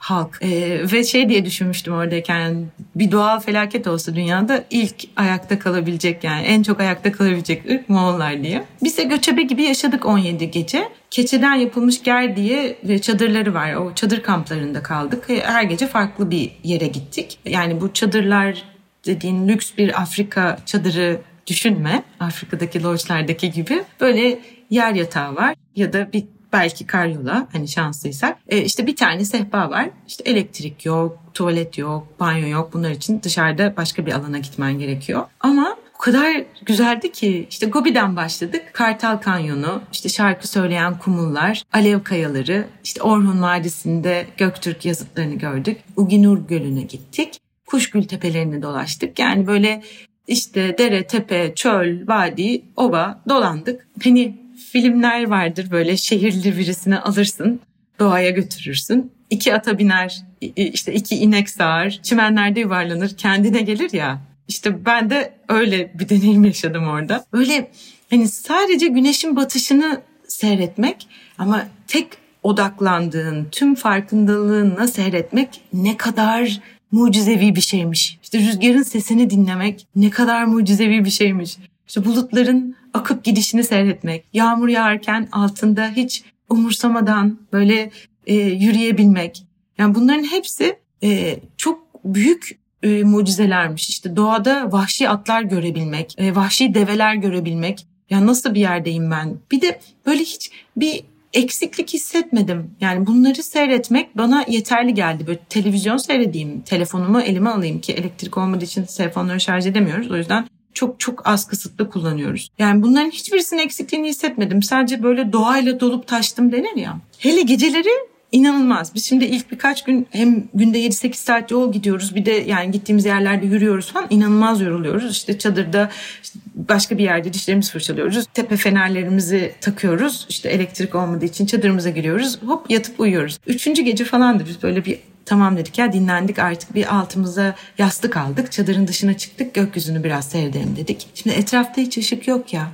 halk. Ee, ve şey diye düşünmüştüm oradayken bir doğal felaket olsa dünyada ilk ayakta kalabilecek yani en çok ayakta kalabilecek ırk Moğollar diye. Biz de göçebe gibi yaşadık 17 gece. Keçeden yapılmış ger diye ve çadırları var. O çadır kamplarında kaldık. Her gece farklı bir yere gittik. Yani bu çadırlar dediğin lüks bir Afrika çadırı düşünme. Afrika'daki lodge'lardaki gibi. Böyle yer yatağı var ya da bir belki karyola hani şanslıysak. E, işte bir tane sehpa var. İşte elektrik yok, tuvalet yok, banyo yok. Bunlar için dışarıda başka bir alana gitmen gerekiyor. Ama o kadar güzeldi ki işte Gobi'den başladık. Kartal Kanyonu, işte şarkı söyleyen kumullar, alev kayaları, işte Orhun Vadisi'nde Göktürk yazıtlarını gördük. Uginur Gölü'ne gittik. Kuşgül tepelerini dolaştık. Yani böyle işte dere, tepe, çöl, vadi, ova dolandık. Hani filmler vardır böyle şehirli birisini alırsın, doğaya götürürsün. İki ata biner, işte iki inek sağar, çimenlerde yuvarlanır, kendine gelir ya. İşte ben de öyle bir deneyim yaşadım orada. Böyle hani sadece güneşin batışını seyretmek ama tek odaklandığın, tüm farkındalığınla seyretmek ne kadar mucizevi bir şeymiş. İşte rüzgarın sesini dinlemek ne kadar mucizevi bir şeymiş. İşte bulutların akıp gidişini seyretmek, yağmur yağarken altında hiç umursamadan böyle e, yürüyebilmek. Yani bunların hepsi e, çok büyük e, mucizelermiş. İşte doğada vahşi atlar görebilmek, e, vahşi develer görebilmek. Ya nasıl bir yerdeyim ben? Bir de böyle hiç bir eksiklik hissetmedim. Yani bunları seyretmek bana yeterli geldi. Böyle televizyon seyredeyim, telefonumu elime alayım ki elektrik olmadığı için telefonları şarj edemiyoruz. O yüzden çok çok az kısıtlı kullanıyoruz. Yani bunların hiçbirisinin eksikliğini hissetmedim. Sadece böyle doğayla dolup taştım denir ya. Hele geceleri inanılmaz. Biz şimdi ilk birkaç gün hem günde 7-8 saat yol gidiyoruz. Bir de yani gittiğimiz yerlerde yürüyoruz falan. inanılmaz yoruluyoruz. İşte çadırda işte başka bir yerde dişlerimizi fırçalıyoruz. Tepe fenerlerimizi takıyoruz. İşte elektrik olmadığı için çadırımıza giriyoruz. Hop yatıp uyuyoruz. Üçüncü gece falandı biz böyle bir tamam dedik ya dinlendik artık bir altımıza yastık aldık. Çadırın dışına çıktık gökyüzünü biraz seyredelim dedik. Şimdi etrafta hiç ışık yok ya.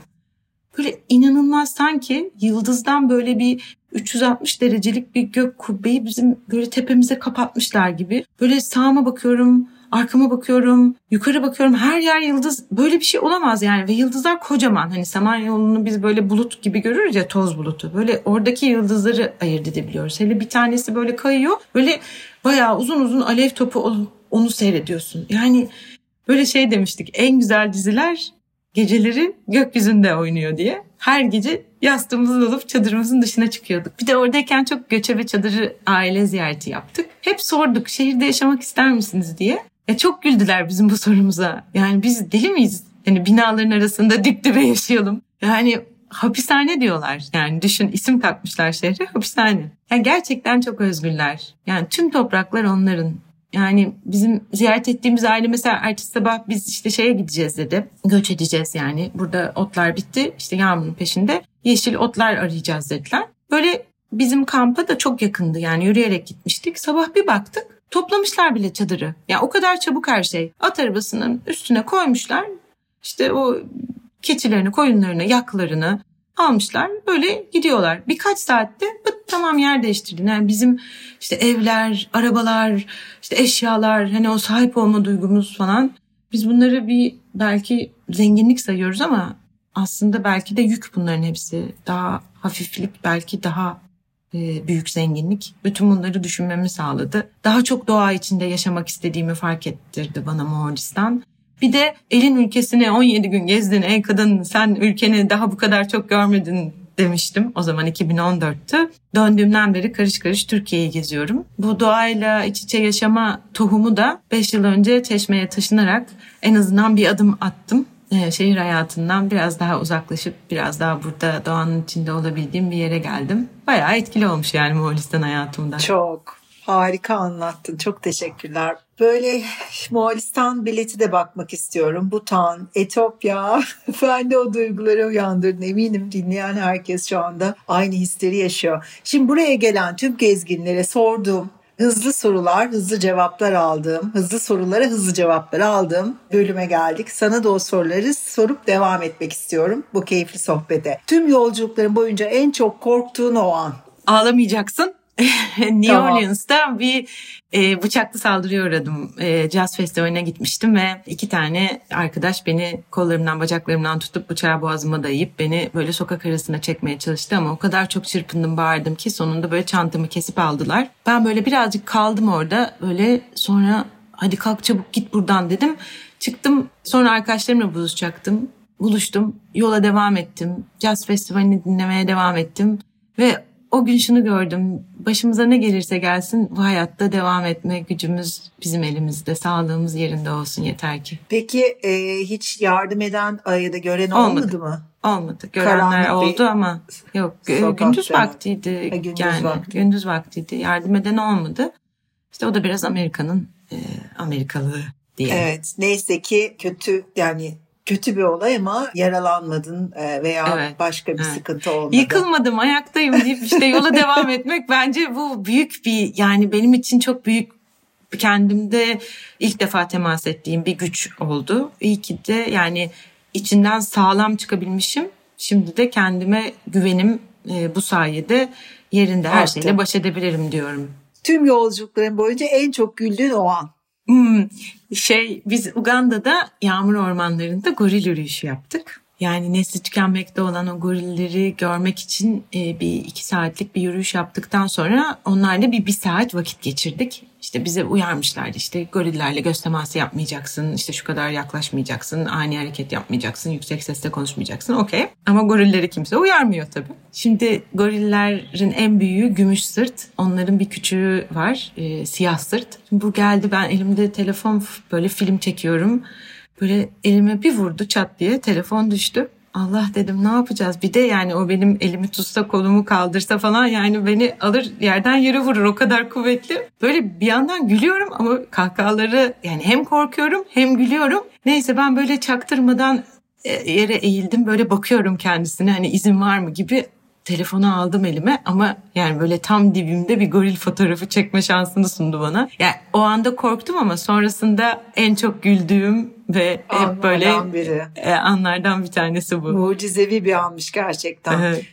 Böyle inanılmaz sanki yıldızdan böyle bir 360 derecelik bir gök kubbeyi bizim böyle tepemize kapatmışlar gibi. Böyle sağıma bakıyorum, arkama bakıyorum, yukarı bakıyorum. Her yer yıldız. Böyle bir şey olamaz yani. Ve yıldızlar kocaman. Hani Samanyolu'nu biz böyle bulut gibi görürüz ya toz bulutu. Böyle oradaki yıldızları ayırt edebiliyoruz. Hele bir tanesi böyle kayıyor. Böyle bayağı uzun uzun alev topu onu seyrediyorsun. Yani böyle şey demiştik. En güzel diziler geceleri gökyüzünde oynuyor diye. Her gece yastığımızı alıp çadırımızın dışına çıkıyorduk. Bir de oradayken çok göçebe çadırı aile ziyareti yaptık. Hep sorduk şehirde yaşamak ister misiniz diye. E çok güldüler bizim bu sorumuza. Yani biz deli miyiz? Yani binaların arasında dip dibe yaşayalım. Yani hapishane diyorlar. Yani düşün isim takmışlar şehre hapishane. Yani gerçekten çok özgürler. Yani tüm topraklar onların. Yani bizim ziyaret ettiğimiz aile mesela ertesi sabah biz işte şeye gideceğiz dedi. Göç edeceğiz yani. Burada otlar bitti. İşte yağmurun peşinde yeşil otlar arayacağız dediler. Böyle bizim kampa da çok yakındı. Yani yürüyerek gitmiştik. Sabah bir baktık Toplamışlar bile çadırı. Ya o kadar çabuk her şey. At arabasının üstüne koymuşlar. İşte o keçilerini, koyunlarını, yaklarını almışlar. Böyle gidiyorlar. Birkaç saatte bıt, tamam yer değiştirdin. Yani bizim işte evler, arabalar, işte eşyalar, hani o sahip olma duygumuz falan. Biz bunları bir belki zenginlik sayıyoruz ama aslında belki de yük bunların hepsi. Daha hafiflik, belki daha büyük zenginlik. Bütün bunları düşünmemi sağladı. Daha çok doğa içinde yaşamak istediğimi fark ettirdi bana Moğolistan. Bir de elin ülkesini 17 gün gezdin ey kadın sen ülkeni daha bu kadar çok görmedin demiştim. O zaman 2014'tü. Döndüğümden beri karış karış Türkiye'yi geziyorum. Bu doğayla iç içe yaşama tohumu da 5 yıl önce Çeşme'ye taşınarak en azından bir adım attım. Ee, şehir hayatından biraz daha uzaklaşıp biraz daha burada doğanın içinde olabildiğim bir yere geldim. Bayağı etkili olmuş yani Moğolistan hayatımda. Çok harika anlattın. Çok teşekkürler. Böyle Moğolistan bileti de bakmak istiyorum. Butan, Etiyopya. ben de o duyguları uyandırdın. Eminim dinleyen herkes şu anda aynı hisleri yaşıyor. Şimdi buraya gelen tüm gezginlere sorduğum hızlı sorular, hızlı cevaplar aldığım, hızlı sorulara hızlı cevaplar aldığım bölüme geldik. Sana da o soruları sorup devam etmek istiyorum bu keyifli sohbete. Tüm yolculukların boyunca en çok korktuğun o an. Ağlamayacaksın. New tamam. Orleans'ta bir e, bıçaklı saldırıya uğradım. E, jazz festivaline gitmiştim ve iki tane arkadaş beni kollarımdan bacaklarımdan tutup bıçağı boğazıma dayayıp beni böyle sokak arasına çekmeye çalıştı ama o kadar çok çırpındım bağırdım ki sonunda böyle çantamı kesip aldılar. Ben böyle birazcık kaldım orada böyle sonra hadi kalk çabuk git buradan dedim. Çıktım sonra arkadaşlarımla buluşacaktım. Buluştum yola devam ettim. Jazz festivalini dinlemeye devam ettim ve o gün şunu gördüm. Başımıza ne gelirse gelsin bu hayatta devam etme gücümüz bizim elimizde. Sağlığımız yerinde olsun yeter ki. Peki e, hiç yardım eden ya da gören olmadı, olmadı mı? Olmadı. Görenler Karanlık oldu ama yok gündüz vaktiydi. Ha, gündüz yani vakti. gündüz vaktiydi. Yardım eden olmadı. İşte o da biraz Amerika'nın e, Amerikalı diye. Evet. Neyse ki kötü yani kötü bir olay ama yaralanmadın e, veya evet. başka bir evet. sıkıntı olmadı. Yıkılmadım ayaktayım deyip işte yola devam etmek bence bu büyük bir yani benim için çok büyük kendimde ilk defa temas ettiğim bir güç oldu. İyi ki de yani içinden sağlam çıkabilmişim. Şimdi de kendime güvenim e, bu sayede yerinde her Arttı. şeyle baş edebilirim diyorum. Tüm yolculukların boyunca en çok güldüğün o an. Hmm, şey biz Uganda'da yağmur ormanlarında goril yürüyüşü yaptık. Yani nesli tükenmekte olan o gorilleri görmek için e, bir iki saatlik bir yürüyüş yaptıktan sonra onlarla bir bir saat vakit geçirdik. İşte bize uyarmışlardı işte gorillerle göz teması yapmayacaksın, işte şu kadar yaklaşmayacaksın, ani hareket yapmayacaksın, yüksek sesle konuşmayacaksın. Okey. Ama gorilleri kimse uyarmıyor tabii. Şimdi gorillerin en büyüğü gümüş sırt. Onların bir küçüğü var, e, siyah sırt. Şimdi bu geldi ben elimde telefon böyle film çekiyorum. Böyle elime bir vurdu çat diye telefon düştü. Allah dedim ne yapacağız? Bir de yani o benim elimi tutsa kolumu kaldırsa falan yani beni alır yerden yere vurur o kadar kuvvetli. Böyle bir yandan gülüyorum ama kahkahaları yani hem korkuyorum hem gülüyorum. Neyse ben böyle çaktırmadan e, yere eğildim böyle bakıyorum kendisine hani izin var mı gibi telefonu aldım elime ama yani böyle tam dibimde bir goril fotoğrafı çekme şansını sundu bana. Yani o anda korktum ama sonrasında en çok güldüğüm ve anlardan hep böyle biri. E, anlardan bir tanesi bu. Mucizevi bir anmış gerçekten. Evet.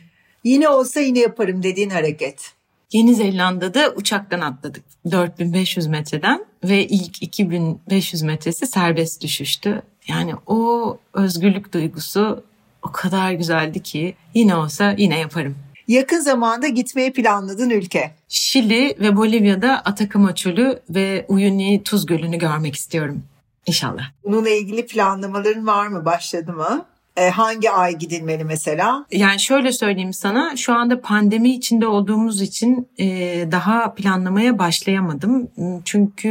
Yine olsa yine yaparım dediğin hareket. Yeni Zelanda'da uçaktan atladık 4500 metreden ve ilk 2500 metresi serbest düşüştü. Yani o özgürlük duygusu o kadar güzeldi ki yine olsa yine yaparım. Yakın zamanda gitmeyi planladığın ülke. Şili ve Bolivya'da Atacama Çölü ve Uyuni Tuz Gölü'nü görmek istiyorum. İnşallah. Bununla ilgili planlamaların var mı? Başladı mı? E, hangi ay gidilmeli mesela? Yani şöyle söyleyeyim sana şu anda pandemi içinde olduğumuz için e, daha planlamaya başlayamadım. Çünkü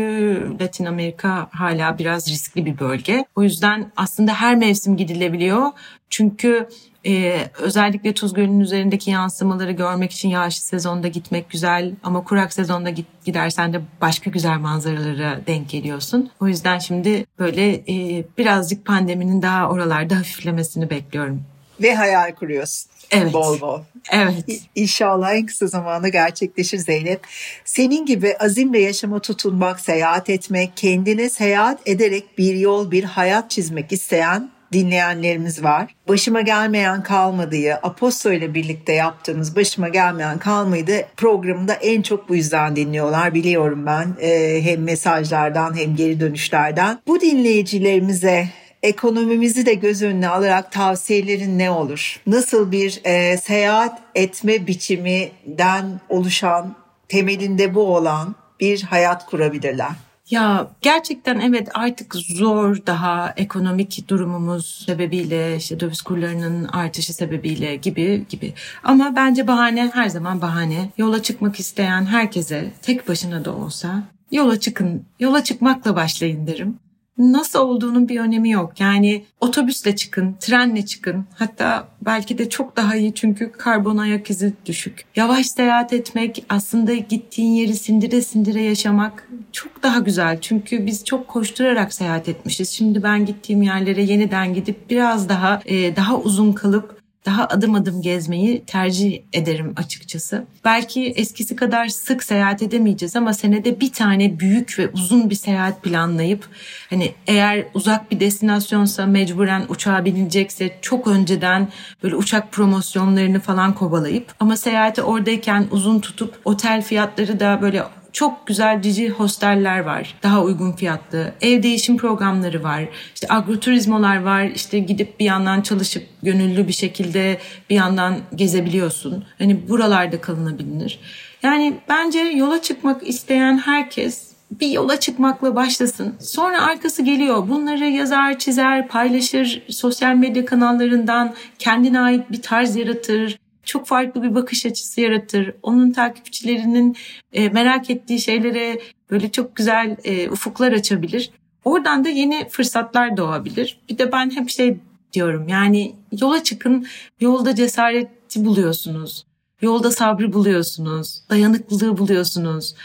Latin Amerika hala biraz riskli bir bölge. O yüzden aslında her mevsim gidilebiliyor. Çünkü ee, özellikle Tuz Gölü'nün üzerindeki yansımaları görmek için yağışlı sezonda gitmek güzel ama kurak sezonda git, gidersen de başka güzel manzaralara denk geliyorsun. O yüzden şimdi böyle e, birazcık pandeminin daha oralarda hafiflemesini bekliyorum. Ve hayal kuruyorsun. Evet. Bol bol. Evet. İnşallah en kısa zamanda gerçekleşir Zeynep. Senin gibi azimle yaşama tutunmak, seyahat etmek, kendine seyahat ederek bir yol, bir hayat çizmek isteyen dinleyenlerimiz var. Başıma gelmeyen kalmadığı, Aposto ile birlikte yaptığımız Başıma Gelmeyen Kalmaydı programında en çok bu yüzden dinliyorlar biliyorum ben. Ee, hem mesajlardan hem geri dönüşlerden. Bu dinleyicilerimize ekonomimizi de göz önüne alarak tavsiyelerin ne olur? Nasıl bir e, seyahat etme biçiminden oluşan, temelinde bu olan bir hayat kurabilirler? Ya gerçekten evet artık zor daha ekonomik durumumuz sebebiyle işte döviz kurlarının artışı sebebiyle gibi gibi. Ama bence bahane her zaman bahane. Yola çıkmak isteyen herkese tek başına da olsa yola çıkın. Yola çıkmakla başlayın derim nasıl olduğunun bir önemi yok. Yani otobüsle çıkın, trenle çıkın. Hatta belki de çok daha iyi çünkü karbon ayak izi düşük. Yavaş seyahat etmek, aslında gittiğin yeri sindire sindire yaşamak çok daha güzel. Çünkü biz çok koşturarak seyahat etmişiz. Şimdi ben gittiğim yerlere yeniden gidip biraz daha e, daha uzun kalıp daha adım adım gezmeyi tercih ederim açıkçası. Belki eskisi kadar sık seyahat edemeyeceğiz ama senede bir tane büyük ve uzun bir seyahat planlayıp hani eğer uzak bir destinasyonsa mecburen uçağa binilecekse çok önceden böyle uçak promosyonlarını falan kovalayıp ama seyahati oradayken uzun tutup otel fiyatları da böyle çok güzel cici hosteller var. Daha uygun fiyatlı. Ev değişim programları var. İşte agroturizmolar var. İşte gidip bir yandan çalışıp gönüllü bir şekilde bir yandan gezebiliyorsun. Hani buralarda kalınabilir. Yani bence yola çıkmak isteyen herkes bir yola çıkmakla başlasın. Sonra arkası geliyor. Bunları yazar, çizer, paylaşır, sosyal medya kanallarından kendine ait bir tarz yaratır çok farklı bir bakış açısı yaratır. Onun takipçilerinin e, merak ettiği şeylere böyle çok güzel e, ufuklar açabilir. Oradan da yeni fırsatlar doğabilir. Bir de ben hep şey diyorum yani yola çıkın yolda cesareti buluyorsunuz. Yolda sabrı buluyorsunuz. Dayanıklılığı buluyorsunuz.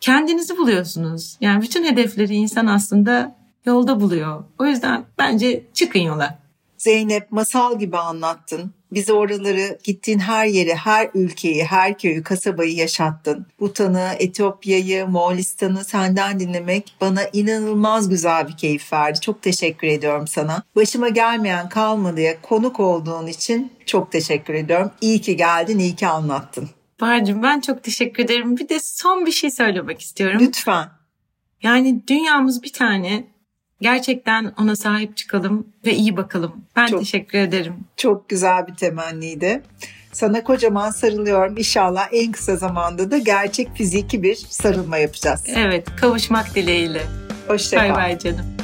Kendinizi buluyorsunuz. Yani bütün hedefleri insan aslında yolda buluyor. O yüzden bence çıkın yola. Zeynep masal gibi anlattın. Bize oraları gittiğin her yeri, her ülkeyi, her köyü, kasabayı yaşattın. Butan'ı, Etiyopya'yı, Moğolistan'ı senden dinlemek bana inanılmaz güzel bir keyif verdi. Çok teşekkür ediyorum sana. Başıma gelmeyen kalmadıya konuk olduğun için çok teşekkür ediyorum. İyi ki geldin, iyi ki anlattın. Bahar'cığım ben çok teşekkür ederim. Bir de son bir şey söylemek istiyorum. Lütfen. Yani dünyamız bir tane Gerçekten ona sahip çıkalım ve iyi bakalım. Ben çok, teşekkür ederim. Çok güzel bir temenniydi. Sana kocaman sarılıyorum. İnşallah en kısa zamanda da gerçek fiziki bir sarılma yapacağız. Evet, kavuşmak dileğiyle. Hoşçakal. Bay bay canım.